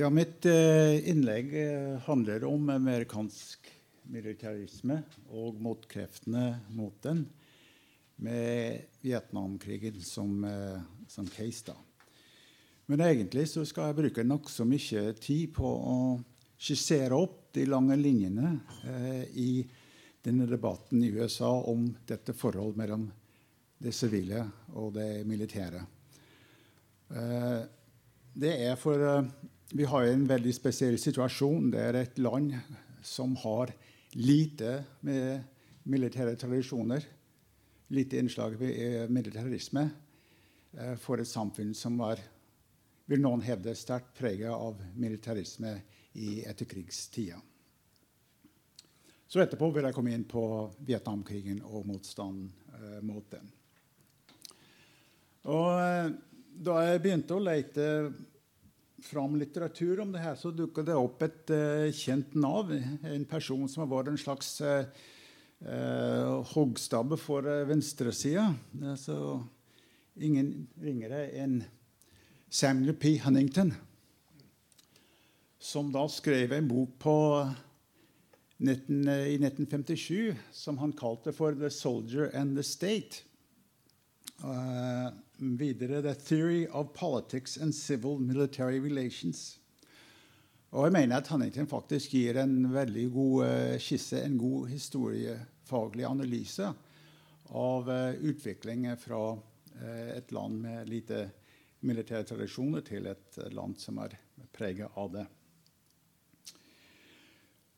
Ja, mitt eh, innlegg eh, handler om amerikansk militarisme og motkreftene mot den, med Vietnamkrigen som, eh, som case. da. Men egentlig så skal jeg bruke nokså mye tid på å skissere opp de lange linjene i denne debatten i USA om dette forholdet mellom det sivile og det militære. Det er for vi har en veldig spesiell situasjon. Det er et land som har lite med militære tradisjoner, lite innslag ved eh, militarisme, eh, for et samfunn som var, vil noen hevde, sterkt preget av militarisme i etterkrigstida. Så etterpå vil jeg komme inn på Vietnamkrigen og motstanden eh, mot den. Og eh, da jeg begynte å lete fram litteratur om det her, så dukka det opp et uh, kjent navn. En person som har vært en slags uh, uh, hoggstabbe for uh, venstresida. Altså, ingen ringere enn Samuel P. Huntington, som da skrev en bok på 19, i 1957 som han kalte for 'The Soldier and the State'. Uh, videre The Theory of Politics and Civil Military Relations. Og jeg mener at Huntington faktisk gir en veldig god uh, skisse, en god historiefaglig analyse av uh, utviklingen fra uh, et land med lite militære tradisjoner til et land som er preget av det.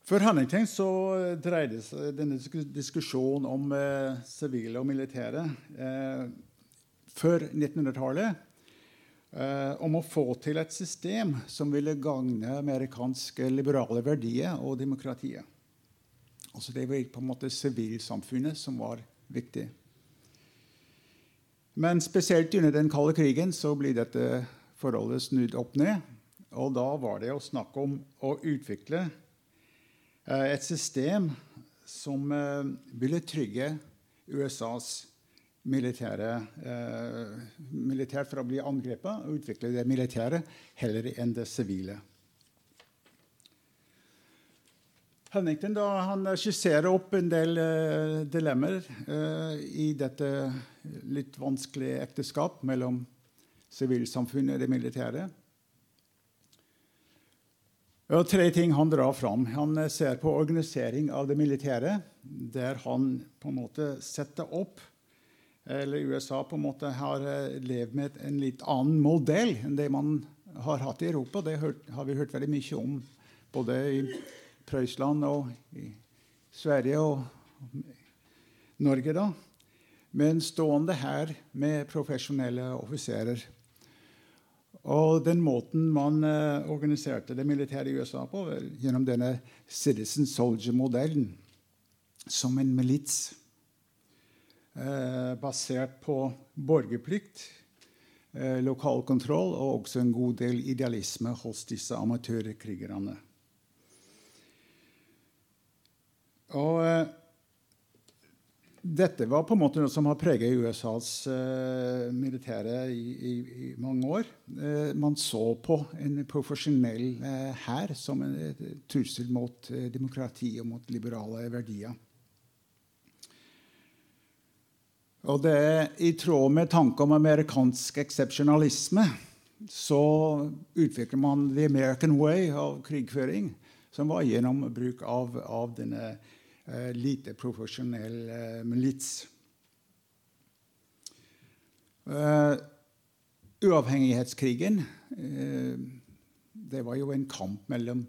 For Huntington så dreide denne diskusjonen om sivile og militære før 1900-tallet eh, om å få til et system som ville gagne amerikanske liberale verdier og demokratiet. Altså Det var på en måte sivilsamfunnet som var viktig. Men spesielt under den kalde krigen så blir dette forholdet snudd opp ned. Og da var det å snakke om å utvikle eh, et system som eh, ville trygge USAs militære, eh, militært for å bli angrepet og utvikle det militære heller enn det sivile. Huntington da, han skisserer opp en del eh, dilemmaer eh, i dette litt vanskelige ekteskap mellom sivilsamfunnet og det militære. Og tre ting han drar fram. Han ser på organisering av det militære, der han på en måte setter opp eller USA på en måte har eh, levd med en litt annen modell enn det man har hatt i Europa. Det har vi hørt veldig mye om både i Prøysland og i Sverige og Norge. da. Men stående her med profesjonelle offiserer. Og den måten man uh, organiserte det militære i USA på, gjennom denne Citizen Soldier-modellen, som en milits eh, basert på borgerplikt, eh, lokal kontroll og også en god del idealisme hos disse amatørkrigerne. Og eh, dette var på en måte noe som har preget USAs eh, militære i, i, i, mange år. Eh, man så på en profesjonell eh, hær som en trussel mot eh, demokrati og mot liberale verdier. Og det er i tråd med tanken om amerikansk eksepsjonalisme så utvikler man the American way av krigføring, som var gjennom bruk av, av denne eh, lite profesjonelle eh, milits. Uh, uavhengighetskrigen uh, det var jo en kamp mellom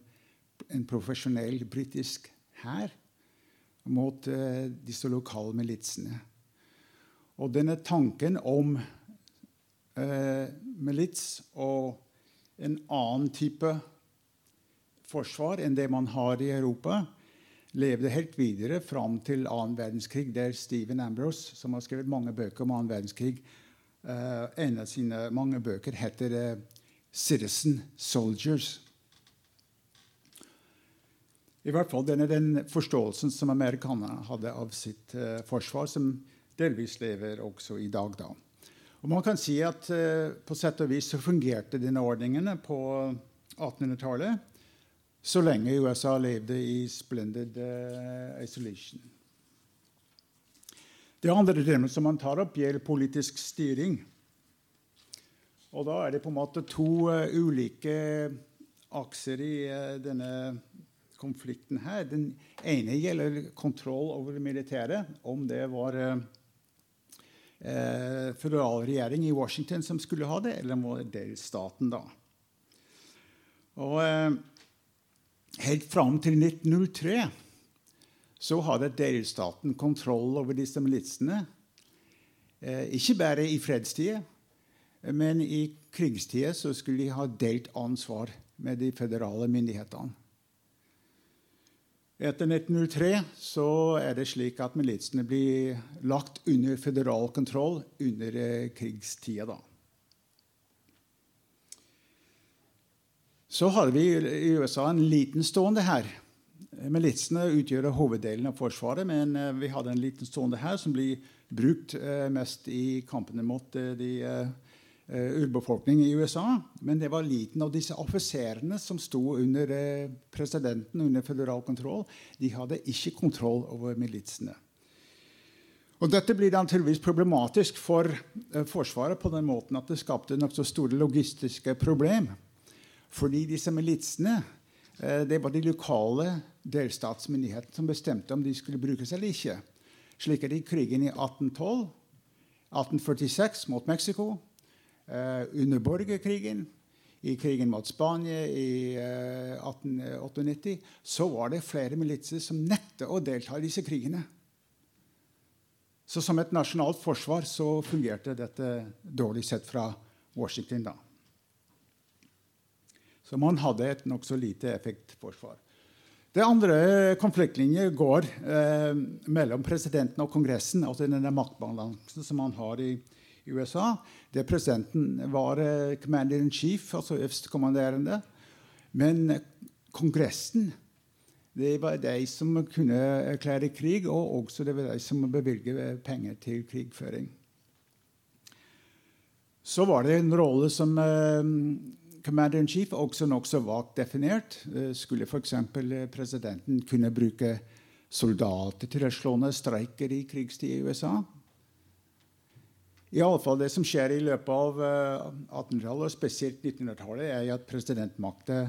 en profesjonell britisk hær mot uh, disse lokale militsene. Og denne tanken om eh, milits og en annen type forsvar enn det man har i Europa, levde helt videre fram til annen verdenskrig, der Stephen Ambrose, som har skrevet mange bøker om annen verdenskrig, eh, en av sine mange bøker heter eh, 'Citizen Soldiers'. I hvert fall denne den forståelsen som amerikanerne hadde av sitt eh, forsvar, som delvis lever også i dag. da. Og man kan si at eh, På sett og vis så fungerte denne ordningene på 1800-tallet, så lenge USA levde i splendid uh, isolation. Det andre temaet som man tar opp, gjelder politisk styring. Og da er det på en måte to uh, ulike akser i uh, denne konflikten her. Den ene gjelder kontroll over det militære. Om det var uh, føderal regjering i Washington som skulle ha det, eller var det staten, da. Og helt fram til 1903 så hadde delstaten kontroll over disse militsene. Eh, ikke bare i fredstida, men i krigstida så skulle de ha delt ansvar med de føderale myndighetene. Etter 1903 så er det slik at militsene blir lagt under føderal kontroll under eh, krigstida. da. Så hadde vi i USA en liten stående her Militsene utgjør hoveddelen av Forsvaret, men eh, vi hadde en liten stående her som blir brukt eh, mest i kampene mot de, de urbefolkningen i USA. Men det var liten av disse offiserene som sto under presidenten under føderal kontroll. De hadde ikke kontroll over militsene. Og Dette blir naturligvis problematisk for Forsvaret på den måten at det skapte nokså store logistiske problem. Fordi disse militsene det var de lokale delstatsmyndighetene som bestemte om de skulle brukes eller ikke. Slik er det i krigen i 1812, 1846 mot Mexico, eh, under borgerkrigen, i krigen mot Spania i eh, 1898, så var det flere militser som nektet å delta i disse krigene. Så som et nasjonalt forsvar så fungerte dette dårlig sett fra Washington. da. Så man hadde et nokså lite effektforsvar. Det andre konfliktlinjer går eh, mellom presidenten og Kongressen, altså denne maktbalansen som man har i, i USA. Det Presidenten var eh, commander in chief, altså øverstkommanderende. Men Kongressen det var de som kunne erklære krig, og også det var de som bevilget penger til krigføring. Så var det en rolle som eh, Commander in Chief også nokså vagt definert. Eh, skulle f.eks. Eh, presidenten kunne bruke soldater til å slå ned streiker i krigstid i USA? I alle fall Det som skjer i løpet av 1800-tallet, og spesielt 1900-tallet, er at presidentmakta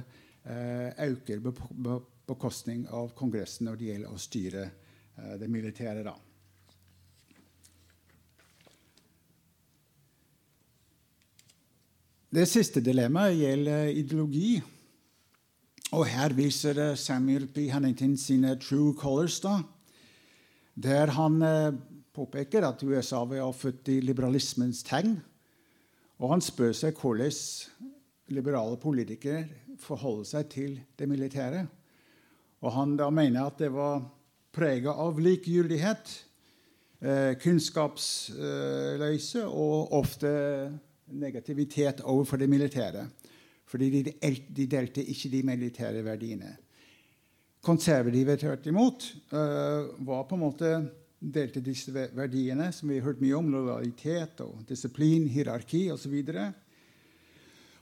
øker på bekostning av Kongressen når det gjelder å styre det militære. da. Det siste dilemmaet gjelder ideologi. Og her viser Samuel P. Hannington sine true colors, da, der han eh, påpeker at USA var født i liberalismens tegn. Og han spør seg hvordan liberale politikere forholder seg til det militære. Og han da mener at det var prega av likegyldighet, eh, kunnskapsløse og ofte negativitet overfor det militære. Fordi de, de delte ikke de militære verdiene. Konservative tvert imot uh, var på en måte delte disse verdiene som vi har hørt mye om, lojalitet og disiplin, hierarki osv.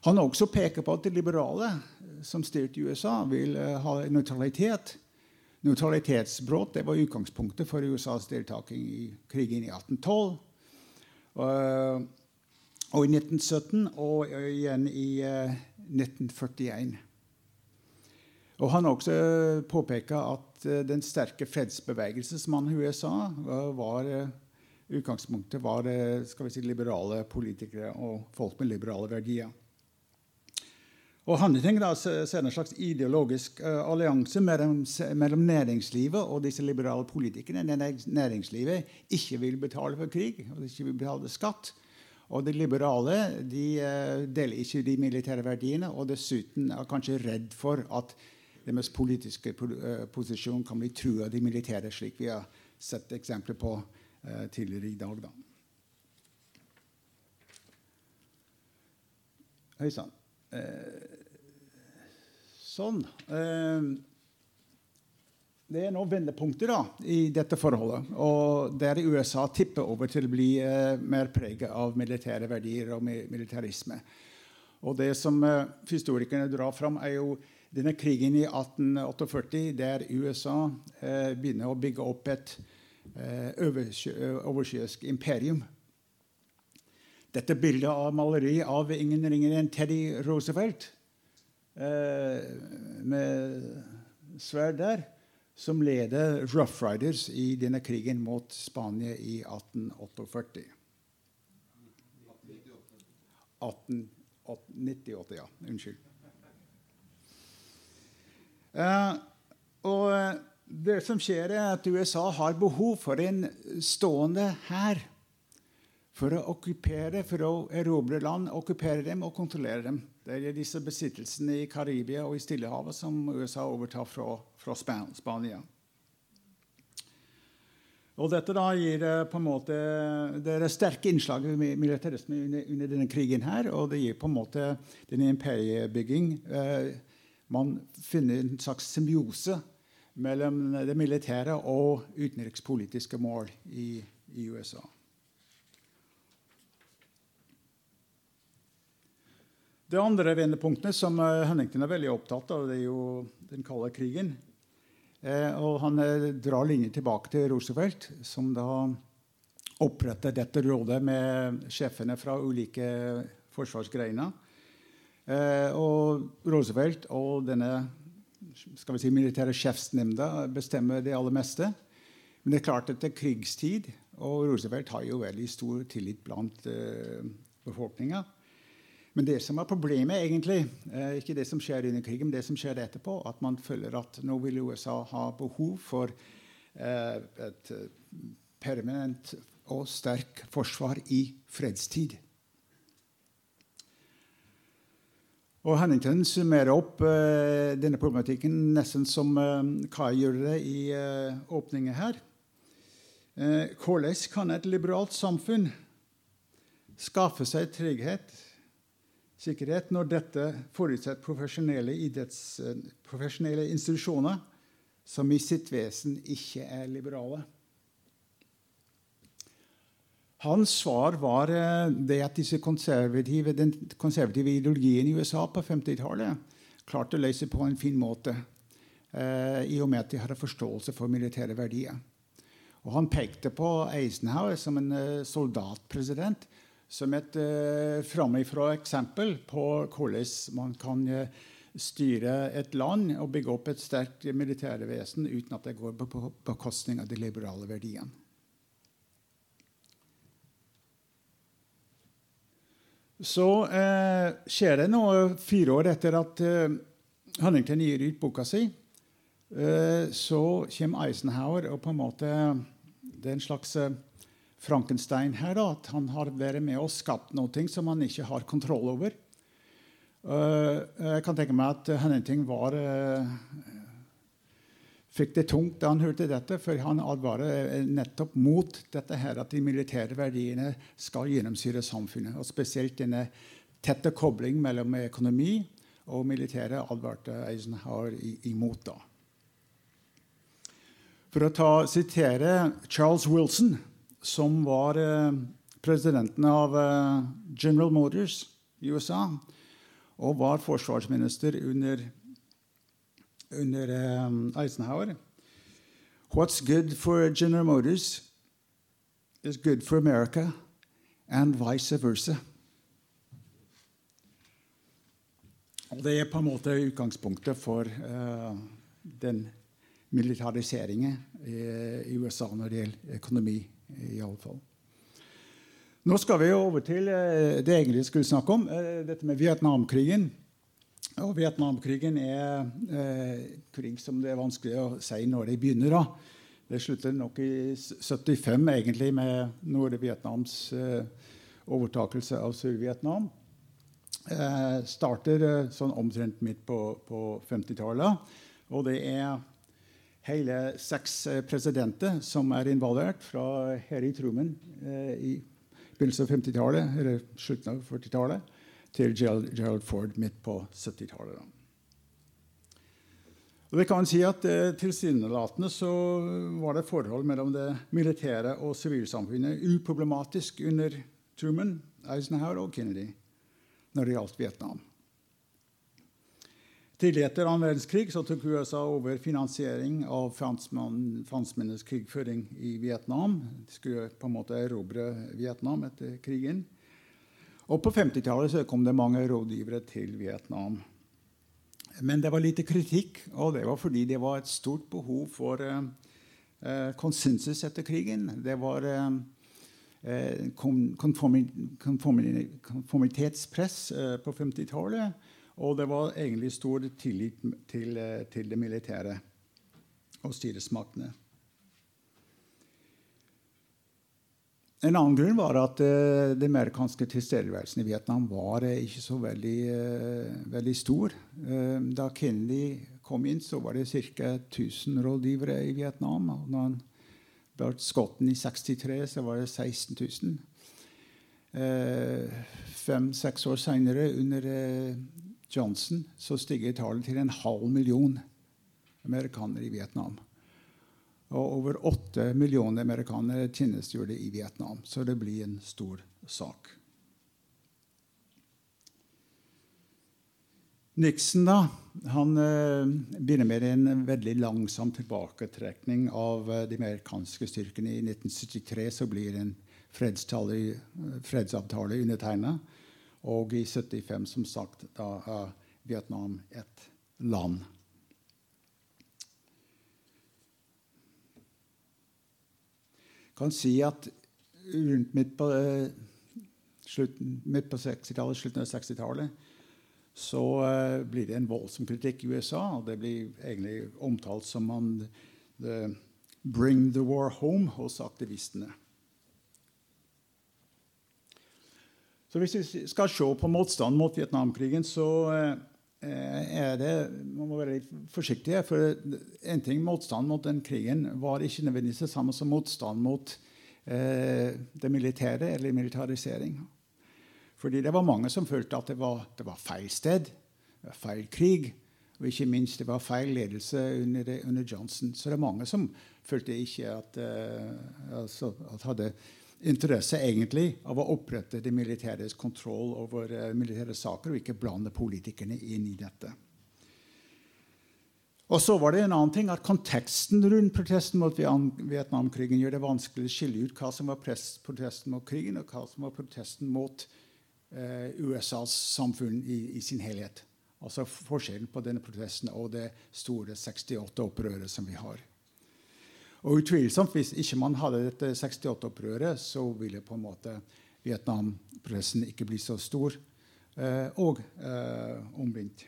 Han har også pekt på at de liberale som styrte USA, vil uh, ha nøytralitet. Nøytralitetsbrudd var utgangspunktet for USAs deltaking i krigen i 1812. Uh, og i 1917 og igjen i 1941. Eh, og Han også påpeka at eh, den sterke fredsbevegelsesmannen i USA var eh, utgangspunktet var skal vi si, liberale politikere og folk med liberale verdier. Og Handling da, ser en slags ideologisk allianse mellom, mellom, næringslivet og disse liberale politikerne. Næringslivet ikke vil betale for krig og ikke vil betale skatt. Og de liberale de, deler ikke de militære verdiene, og dessuten er kanskje redd for at deres politiske uh, posisjon kan bli truet av de militære, slik vi har sett eksempler på uh, tidligere i dag. Da. Hei sann. sånn. Det er noen vendepunkter da, i dette forholdet. og Der USA tipper over til å bli eh, mer preget av militære verdier og militarisme. Og det som historikerne drar fram, er jo denne krigen i 1848, der USA eh, begynner å bygge opp et eh, oversjøisk imperium. Dette bildet av maleri av ingen ringer enn Teddy Roosevelt med sverd der, som leder Rough Riders i denne krigen mot Spania i 1848. 1898, ja. Unnskyld. Uh, og det som skjer, er at USA har behov for en stående hær for å okkupere, for å erobre land, okkupere dem og kontrollere dem. Det er disse besittelsene i Karibia og i Stillehavet som USA overtar fra, fra Spania. Og dette da gir på en måte, Det er sterke innslag i militarisme under, under, denne krigen. her, Og det gir på en måte denne imperiebygging eh, Man finner en slags symbiose mellom det militære og utenrikspolitiske mål i, i USA. Det andre vendepunktet som Huntington er veldig opptatt av, det er jo den kalde krigen. Eh, og han eh, drar linjer tilbake til Roosevelt, som da oppretter dette rådet med sjefene fra ulike forsvarsgreiner. Eh, og Roosevelt og denne skal vi si, militære sjefsnemnda bestemmer det aller meste. Men det er klart at det er krigstid, og Roosevelt har jo veldig stor tillit blant uh, befolkninga. Men det som er problemet, egentlig, eh, ikke det som skjer under krigen, men det som skjer etterpå, at man føler at nå vil USA ha behov for eh, et permanent og sterk forsvar i fredstid. Og Hennington summerer opp eh, denne problematikken nesten som eh, Kai gjør det i eh, åpningen her. Eh, hvordan kan et liberalt samfunn skaffe seg trygghet sikkerhet når dette forutsetter profesjonelle, idretts, eh, profesjonelle institusjoner som i sitt vesen ikke er liberale. Hans svar var eh, det at disse konservative, den konservative ideologien i USA på 50-tallet klarte å løse på en fin måte, eh, i og med at de hadde forståelse for militære verdier. Og Han pekte på Eisenhower som en eh, soldatpresident som et eh, framifrå eksempel på hvordan man kan styre et land og bygge opp et sterkt militærvesen uten at det går på bekostning av de liberale verdiene. Så eh, skjer det noe fire år etter at eh, Huntington gir ut boka si. Eh, så kommer Eisenhower og på en måte Det er en slags eh, Frankenstein her, da, at han har vært med og skapt noe som han ikke har kontroll over. Uh, jeg kan tenke meg at Huntington var uh, fikk det tungt da han hørte dette, for han advarer nettopp mot dette her, at de militære verdiene skal gjennomsyre samfunnet. og Spesielt denne tette kobling mellom økonomi og militære advarte Eisenhower imot. da. For å ta, sitere Charles Wilson som var eh, presidenten av eh, General Motors i USA, og var forsvarsminister under, under eh, Eisenhower. What's good for General Motors is good for America, and vice versa. Det er på en måte utgangspunktet for uh, den militariseringen i, i, USA når det gjelder økonomi Iallfall. Nå skal vi over til uh, det jeg egentlig skulle snakke om, uh, dette med Vietnamkrigen. Og Vietnamkrigen er eh, krig som det er vanskelig å si når det begynner. da. Det slutter nok i 75 egentlig med Nord-Vietnams eh, overtakelse av Sør-Vietnam. Eh, starter eh, sånn omtrent midt på, på 50-tallet. Og det er hele seks eh, presidenter som er involvert, fra Harry Truman eh, i begynnelsen av 50-tallet, eller slutten av 40-tallet, til Gerald Ford midt på 70-tallet. Og det kan si at eh, Tilsynelatende så var det forhold mellom det militære og sivilsamfunnet uproblematisk under Truman, Eisenhower og Kennedy. når det gjaldt Vietnam. Tidlig etter annen verdenskrig så tok USA over finansiering av franskmennenes krigføring i Vietnam. De skulle på en måte erobre Vietnam etter krigen. Og på 50-tallet kom det mange rådgivere til Vietnam. Men det var lite kritikk, og det var fordi det var et stort behov for eh, eh konsensus etter krigen. Det var eh, eh konformitetspress eh, på 50-tallet. Og det var egentlig stor tillit til, til det militære og styresmaktene. En annen grunn var at uh, den amerikanske tilstedeværelsen i Vietnam var uh, ikke så veldig, uh, veldig stor. da Kennedy kom inn, så var det ca. 1000 rådgivere i Vietnam. Og når han ble skotten i 63, så var det 16 000. Fem-seks år seinere, under Johnson, så stiger tallet til en halv million amerikanere i Vietnam. Og over åtte millioner amerikanere tjenestegjorde i Vietnam. Så det blir en stor sak. Nixon da, han eh, begynner med en veldig langsom tilbaketrekning av eh, de amerikanske styrkene. I 1973 så blir en fredsavtale undertegna. Og i 75, som sagt, da er Vietnam et land. Kan si at rundt midt på, eh, slutten, på 60-tallet, slutten av 60-tallet, så uh, blir det en voldsom kritikk i USA. og Det blir egentlig omtalt som man the, 'bring the war home' hos aktivistene. Så Hvis vi skal se på motstand mot Vietnamkrigen, så er det, Man må være litt forsiktig. For en ting motstand mot den krigen var ikke nødvendigvis det samme som motstand mot eh, det militære eller militarisering. Fordi det var mange som følte at det var, det var feil sted, feil krig. Og ikke minst det var feil ledelse under, under Johnson. Så det er mange som følte ikke at, eh, altså, at hadde interesse egentlig av å opprette det militæres kontroll over uh, militære saker, og ikke blande politikerne inn i dette. Og så var det en annen ting at Konteksten rundt protesten mot Vietnamkrigen gjør det vanskelig å skille ut hva som var protesten mot krigen, og hva som var protesten mot eh, USAs samfunn i, i, sin helhet. Altså forskjellen på denne protesten og det store 68-opprøret som vi har. Og utvilsomt, Hvis ikke man hadde dette 68-opprøret, så ville på en måte Vietnam-pressen ikke bli så stor. Eh, og eh, omvendt.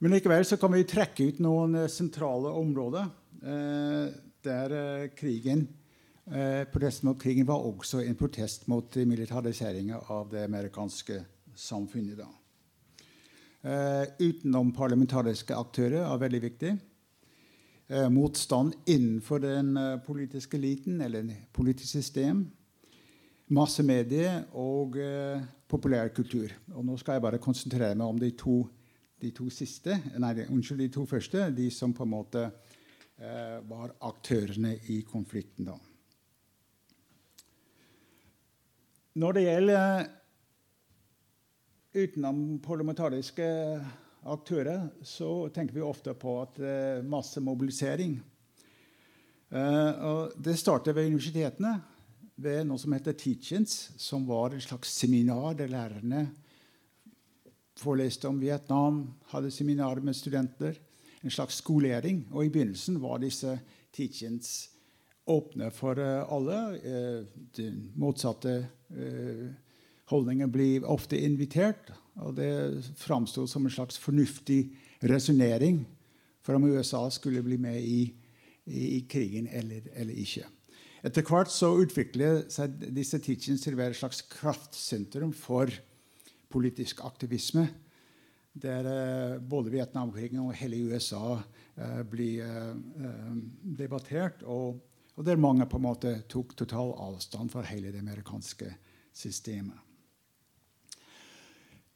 Men likevel så kan vi trekke ut noen eh, sentrale områder eh, der eh, krigen eh, protesten mot krigen var også en protest mot militariseringa av det amerikanske samfunnet. da. utenomparlamentariske aktører er veldig viktig eh, motstand innenfor den eh, politiske eliten eller politisk system, massemedie og eh, populærkultur. Og nå skal jeg bare konsentrere meg om de to, de to siste, nei, unnskyld, de to første, de som på en måte eh, var aktørene i konflikten. da. Når det gjelder utenomparlamentariske aktører, så tenker vi ofte på at uh, massemobilisering. mobilisering. det startet ved universitetene, ved noe som heter Teachings, som var en slags seminar der lærerne foreleste om Vietnam, hadde seminar med studenter. En slags skolering. Og i begynnelsen var disse teachings åpne for uh, alle. det motsatte holdningen blir ofte invitert. Og det framsto som en slags fornuftig resonnering for om USA skulle bli med i, i, i krigen eller, eller, ikke. Etter hvert så utvikler seg disse teachings til å være et slags kraftsentrum for politisk aktivisme. Der eh, både Vietnamkrigen og hele USA eh, blir eh, debattert. Og, og der mange på en måte tok total avstand fra hele det amerikanske systemet.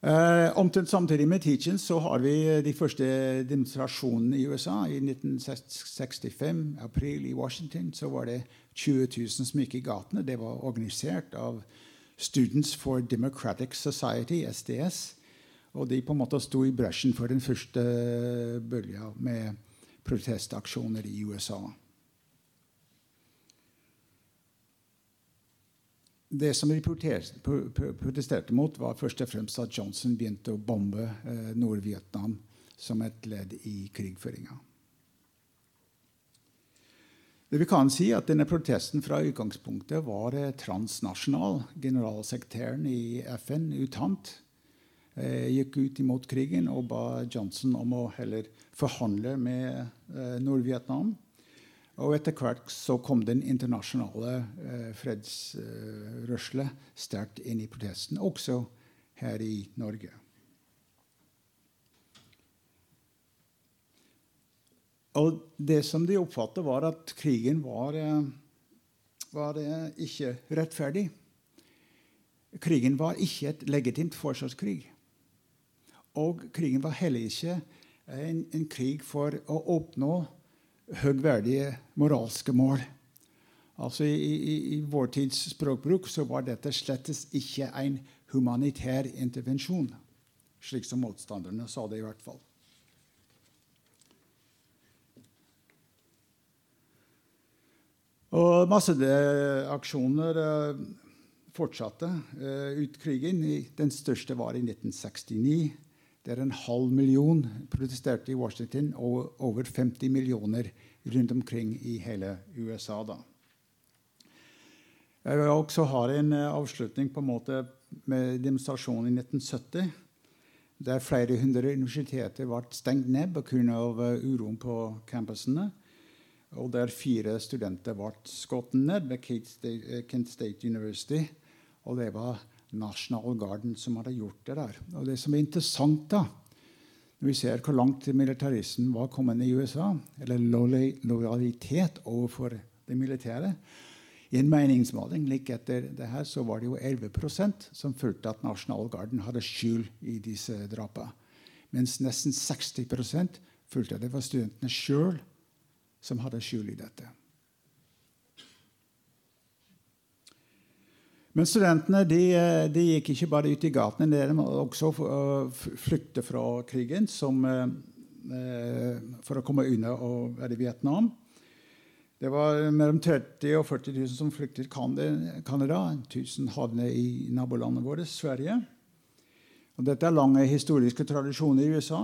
Eh, omtrent samtidig med Teachings så har vi de første demonstrasjonene i USA. I 1965, april i Washington, så var det 20 000 som gikk i gatene. Det var organisert av Students for Democratic Society, SDS. Og de på en måte sto i bresjen for den første bølga med protestaksjoner i USA. Det som de protesterte mot, var først og fremst at Johnson begynte å bombe eh, Nord-Vietnam som et ledd i krigføringa. Det vi kan si at denne Protesten fra utgangspunktet var eh, transnasjonal. Generalsekretæren i FN, UTANT, eh, gikk ut imot krigen og ba Johnson om å heller forhandle med Nord-Vietnam. Og etter hvert så kom den internasjonale eh, fredsrørslet sterkt inn i protesten, også her i Norge. Og det som de oppfattet, var at krigen var, eh, var eh, ikke rettferdig. Krigen var ikke et legitimt forsvarskrig. Og krigen var heller ikke en, en krig for å oppnå høgverdige moralske mål. Altså I, i, i vår tids språkbruk så var dette slett ikke en humanitær intervensjon, slik som motstanderne sa det i hvert fall. Og masseaksjoner uh, fortsatte uh, ut krigen. Den største var i 1969 der en halv million protesterte i Washington, og over 50 millioner rundt omkring i hele USA. da. Jeg vil også ha en eh, avslutning på en måte med demonstrasjonen i 1970, der flere hundre universiteter ble stengt ned pga. Eh, uroen på campusene. Og der fire studenter ble skutt ned ved Kent State, eh, University. Og det var National Garden som hadde gjort det der. Og det som er interessant, da, når vi ser hvor langt militarismen var kommet i USA, eller lojalitet overfor det militære I en meningsmåling like etter det her, så var det jo 11% som følte at National Garden hadde skyld i disse drapene. Mens nesten 60% følte at det var studentene sjøl som hadde skyld i dette. Men studentene de, eh, de, gikk ikke bare ut i gatene, de måtte også eh, flykte fra krigen som, eh, for å komme unna å være i Vietnam. Det var mellom 30 000 og 40 000 som flyktet Canada. 1000 havnet i nabolandet vårt, Sverige. Og dette er lange historiske tradisjoner i USA.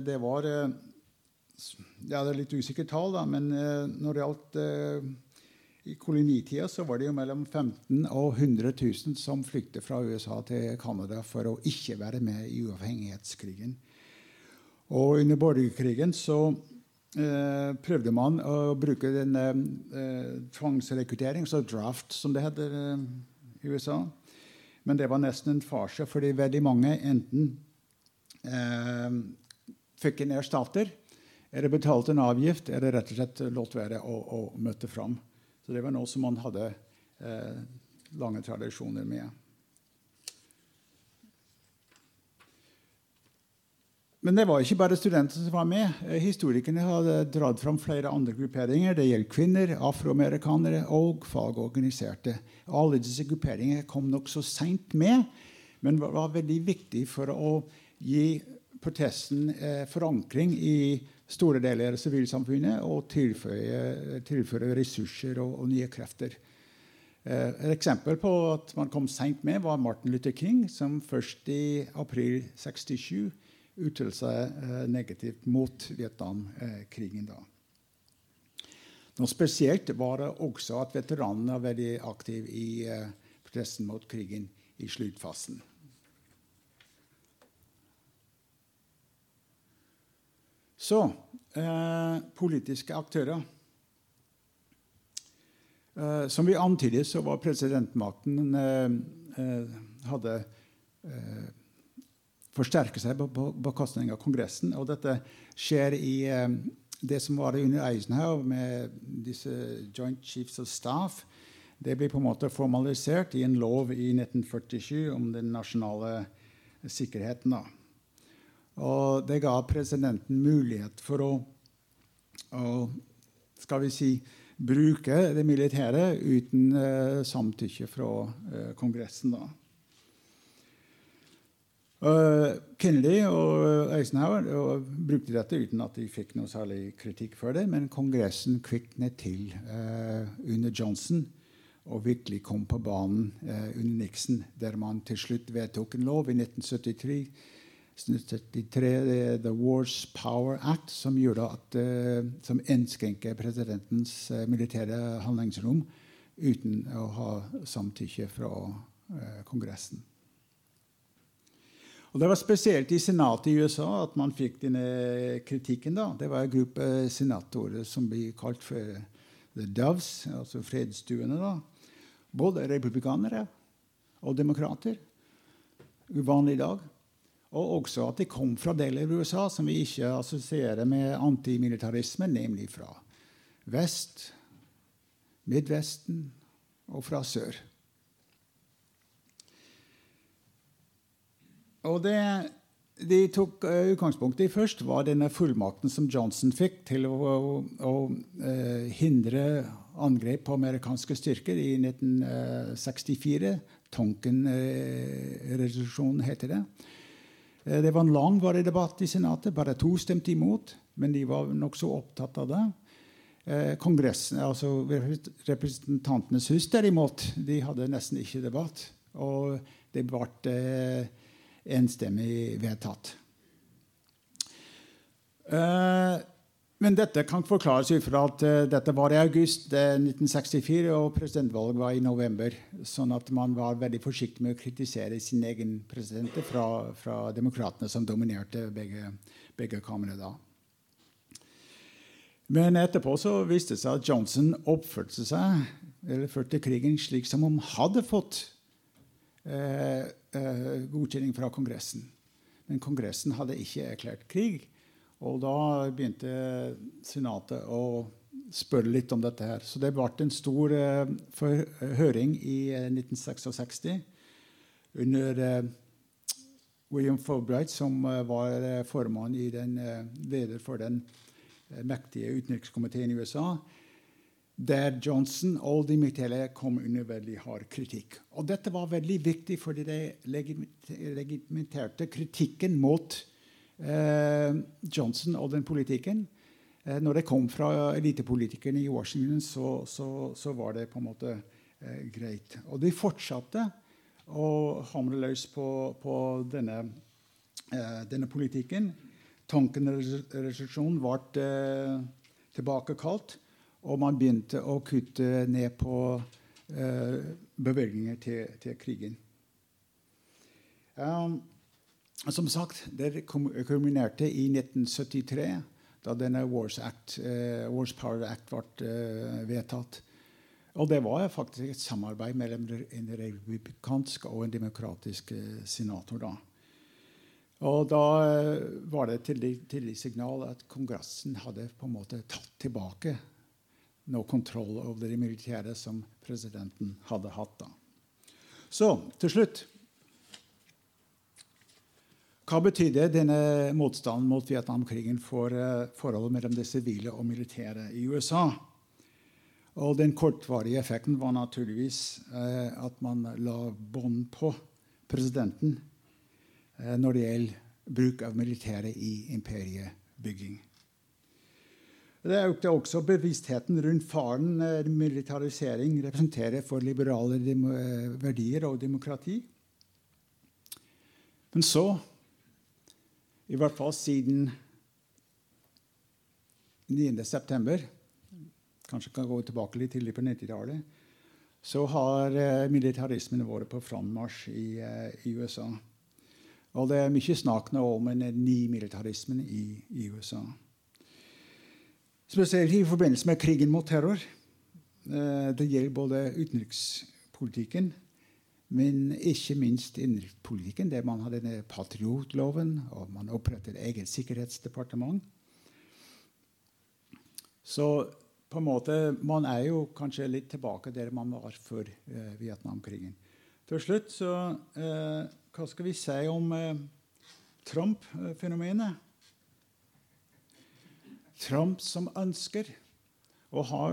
Det var ja, det er litt usikkert tall, men når det gjaldt i kolonitida så var det jo mellom 15 og 100 000 som flyktet fra USA til Canada for å ikke være med i uavhengighetskrigen. Og under borgerkrigen så eh, prøvde man å bruke denne eh, tvangsrekruttering, så draft, som det heter eh, USA. Men det var nesten en farse, fordi veldig mange enten eh, fikk en erstatter, eller betalte en avgift, eller rett og slett lot være å, å møte fram. Så det var noe som man hadde eh, lange tradisjoner med. Men det var ikke bare studenter som var med. Eh, historikerne hadde dratt fram flere andre grupperinger. Det gjelder kvinner, afroamerikanere og fagorganiserte. Alle disse grupperingene kom nokså seint med, men var veldig viktig for å gi protesten eh, forankring i store deler av sivilsamfunnet og tilføre, tilføre ressurser og, og, nye krefter. Eh, et eksempel på at man kom seint med, var Martin Luther King, som først i april 67 uttalte seg eh, negativt mot Vietnamkrigen. da. Noe spesielt var det også at veteranene var veldig aktive i eh, protesten mot krigen i sluttfasen. Så eh, politiske aktører. Eh, som vi antydet, så var presidentmakten eh, eh hadde eh, forsterket seg på bekostning av Kongressen. Og dette skjer i eh, det som var under Eisenhower med disse Joint Chiefs of Staff. Det blir på en måte formalisert i en lov i 1947 om den nasjonale sikkerheten. da. Og det ga presidenten mulighet for å, å skal vi si, bruke det militære uten uh, samtykke fra uh, Kongressen. da. Uh, Kennedy og Eisenhower uh, brukte dette uten at de fikk noe særlig kritikk for det, men Kongressen kviknet til uh, under Johnson og virkelig kom på banen under Nixon, der man til slutt vedtok en lov i 1973 1973, The Wars Power Act, som, at, som innskrenker presidentens militære handlingsrom uten å ha samtykke fra Kongressen. Og Det var spesielt i senatet i USA at man fikk denne kritikken. da. Det var en gruppe senatorer som blir kalt for The Doves, altså fredsstuene. Både republikanere og demokrater. Uvanlig i dag. Og også at de kom fra deler av USA som vi ikke assosierer med antimilitarisme, nemlig fra vest, Midtvesten og fra sør. Og det de tok uh, utgangspunkt i først, var denne fullmakten som Johnson fikk til å, å, å uh, hindre angrep på amerikanske styrker i 1964. Tonken-resolusjonen uh, heter det. Det var en langvarig debatt i Senatet. Bare to stemte imot, men de var nokså opptatt av det. Kongressen, altså Representantenes hus derimot, de hadde nesten ikke debatt. Og det ble enstemmig vedtatt. Uh, men dette kan forklares ut fra at uh, dette var i august 1964, og presidentvalget var i november. Sånn at man var veldig forsiktig med å kritisere sin egen president fra, fra demokratene, som dominerte begge, begge kamrene da. Men etterpå så viste det seg at Johnson oppførte seg eller førte krigen slik som om han hadde fått eh, eh, godkjenning fra Kongressen. Men Kongressen hadde ikke erklært krig. Og da begynte Senatet å spørre litt om dette. her. Så det ble en stor eh, høring i 1966 eh, under eh, William Fulbright, som eh, var formann i den, leder for den mektige utenrikskomiteen i USA der Johnson og de militære kom under veldig hard kritikk. Og dette var veldig viktig fordi det legitimerte kritikken mot eh, Johnson og den politikken. Eh, når det kom fra elitepolitikerne i Washington, så, så, så, var det på en måte eh, greit. Og de fortsatte å hamre løs på, på denne, eh, denne, politikken. Tonken-resolusjonen ble eh, tilbakekalt. Og man begynte å kutte ned på eh, bevilgninger til, til krigen. Um, som sagt, det kulminerte i 1973, da denne Wars, Act, eh, Wars Power Act ble eh, vedtatt. Og det var faktisk et samarbeid mellom en republikansk og en demokratisk uh, senator. da. Og da var det et tillitssignal at Kongressen hadde på en måte tatt tilbake noe kontroll over det militære som presidenten hadde hatt da. Så til slutt Hva betydde denne motstanden mot Vietnamkrigen for uh, forholdet mellom det sivile og militære i USA? Og Den kortvarige effekten var naturligvis uh, at man la bånd på presidenten uh, når det gjelder bruk av militæret i imperiebygging. Det økte også bevisstheten rundt faren eh, militarisering representerer for liberale eh, verdier og demokrati. Men så, i hvert fall siden 9.9., kanskje kan gå tilbake litt tidlig på 90-tallet, så har eh, militarismen vært på frammarsj i, i, USA. Og det er mye snakk nå om en ny militarismen i, i USA. Spesielt i forbindelse med krigen mot terror. Eh, det gjelder både utenrikspolitikken, men ikke minst innenrikspolitikken, der man hadde denne patriotloven, og man opprettet eget sikkerhetsdepartement. Så på en måte, man er jo kanskje litt tilbake der man var før eh, Vietnamkrigen. Til slutt så eh, Hva skal vi si om eh, Trump-fenomenet? Trump som ønsker å ha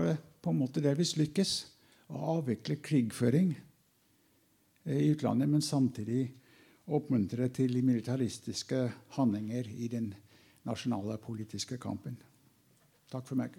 på en måte delvis lykkes å avvikle krigføring i utlandet, men samtidig oppmuntre til militaristiske handlinger i den nasjonale politiske kampen. Takk for meg.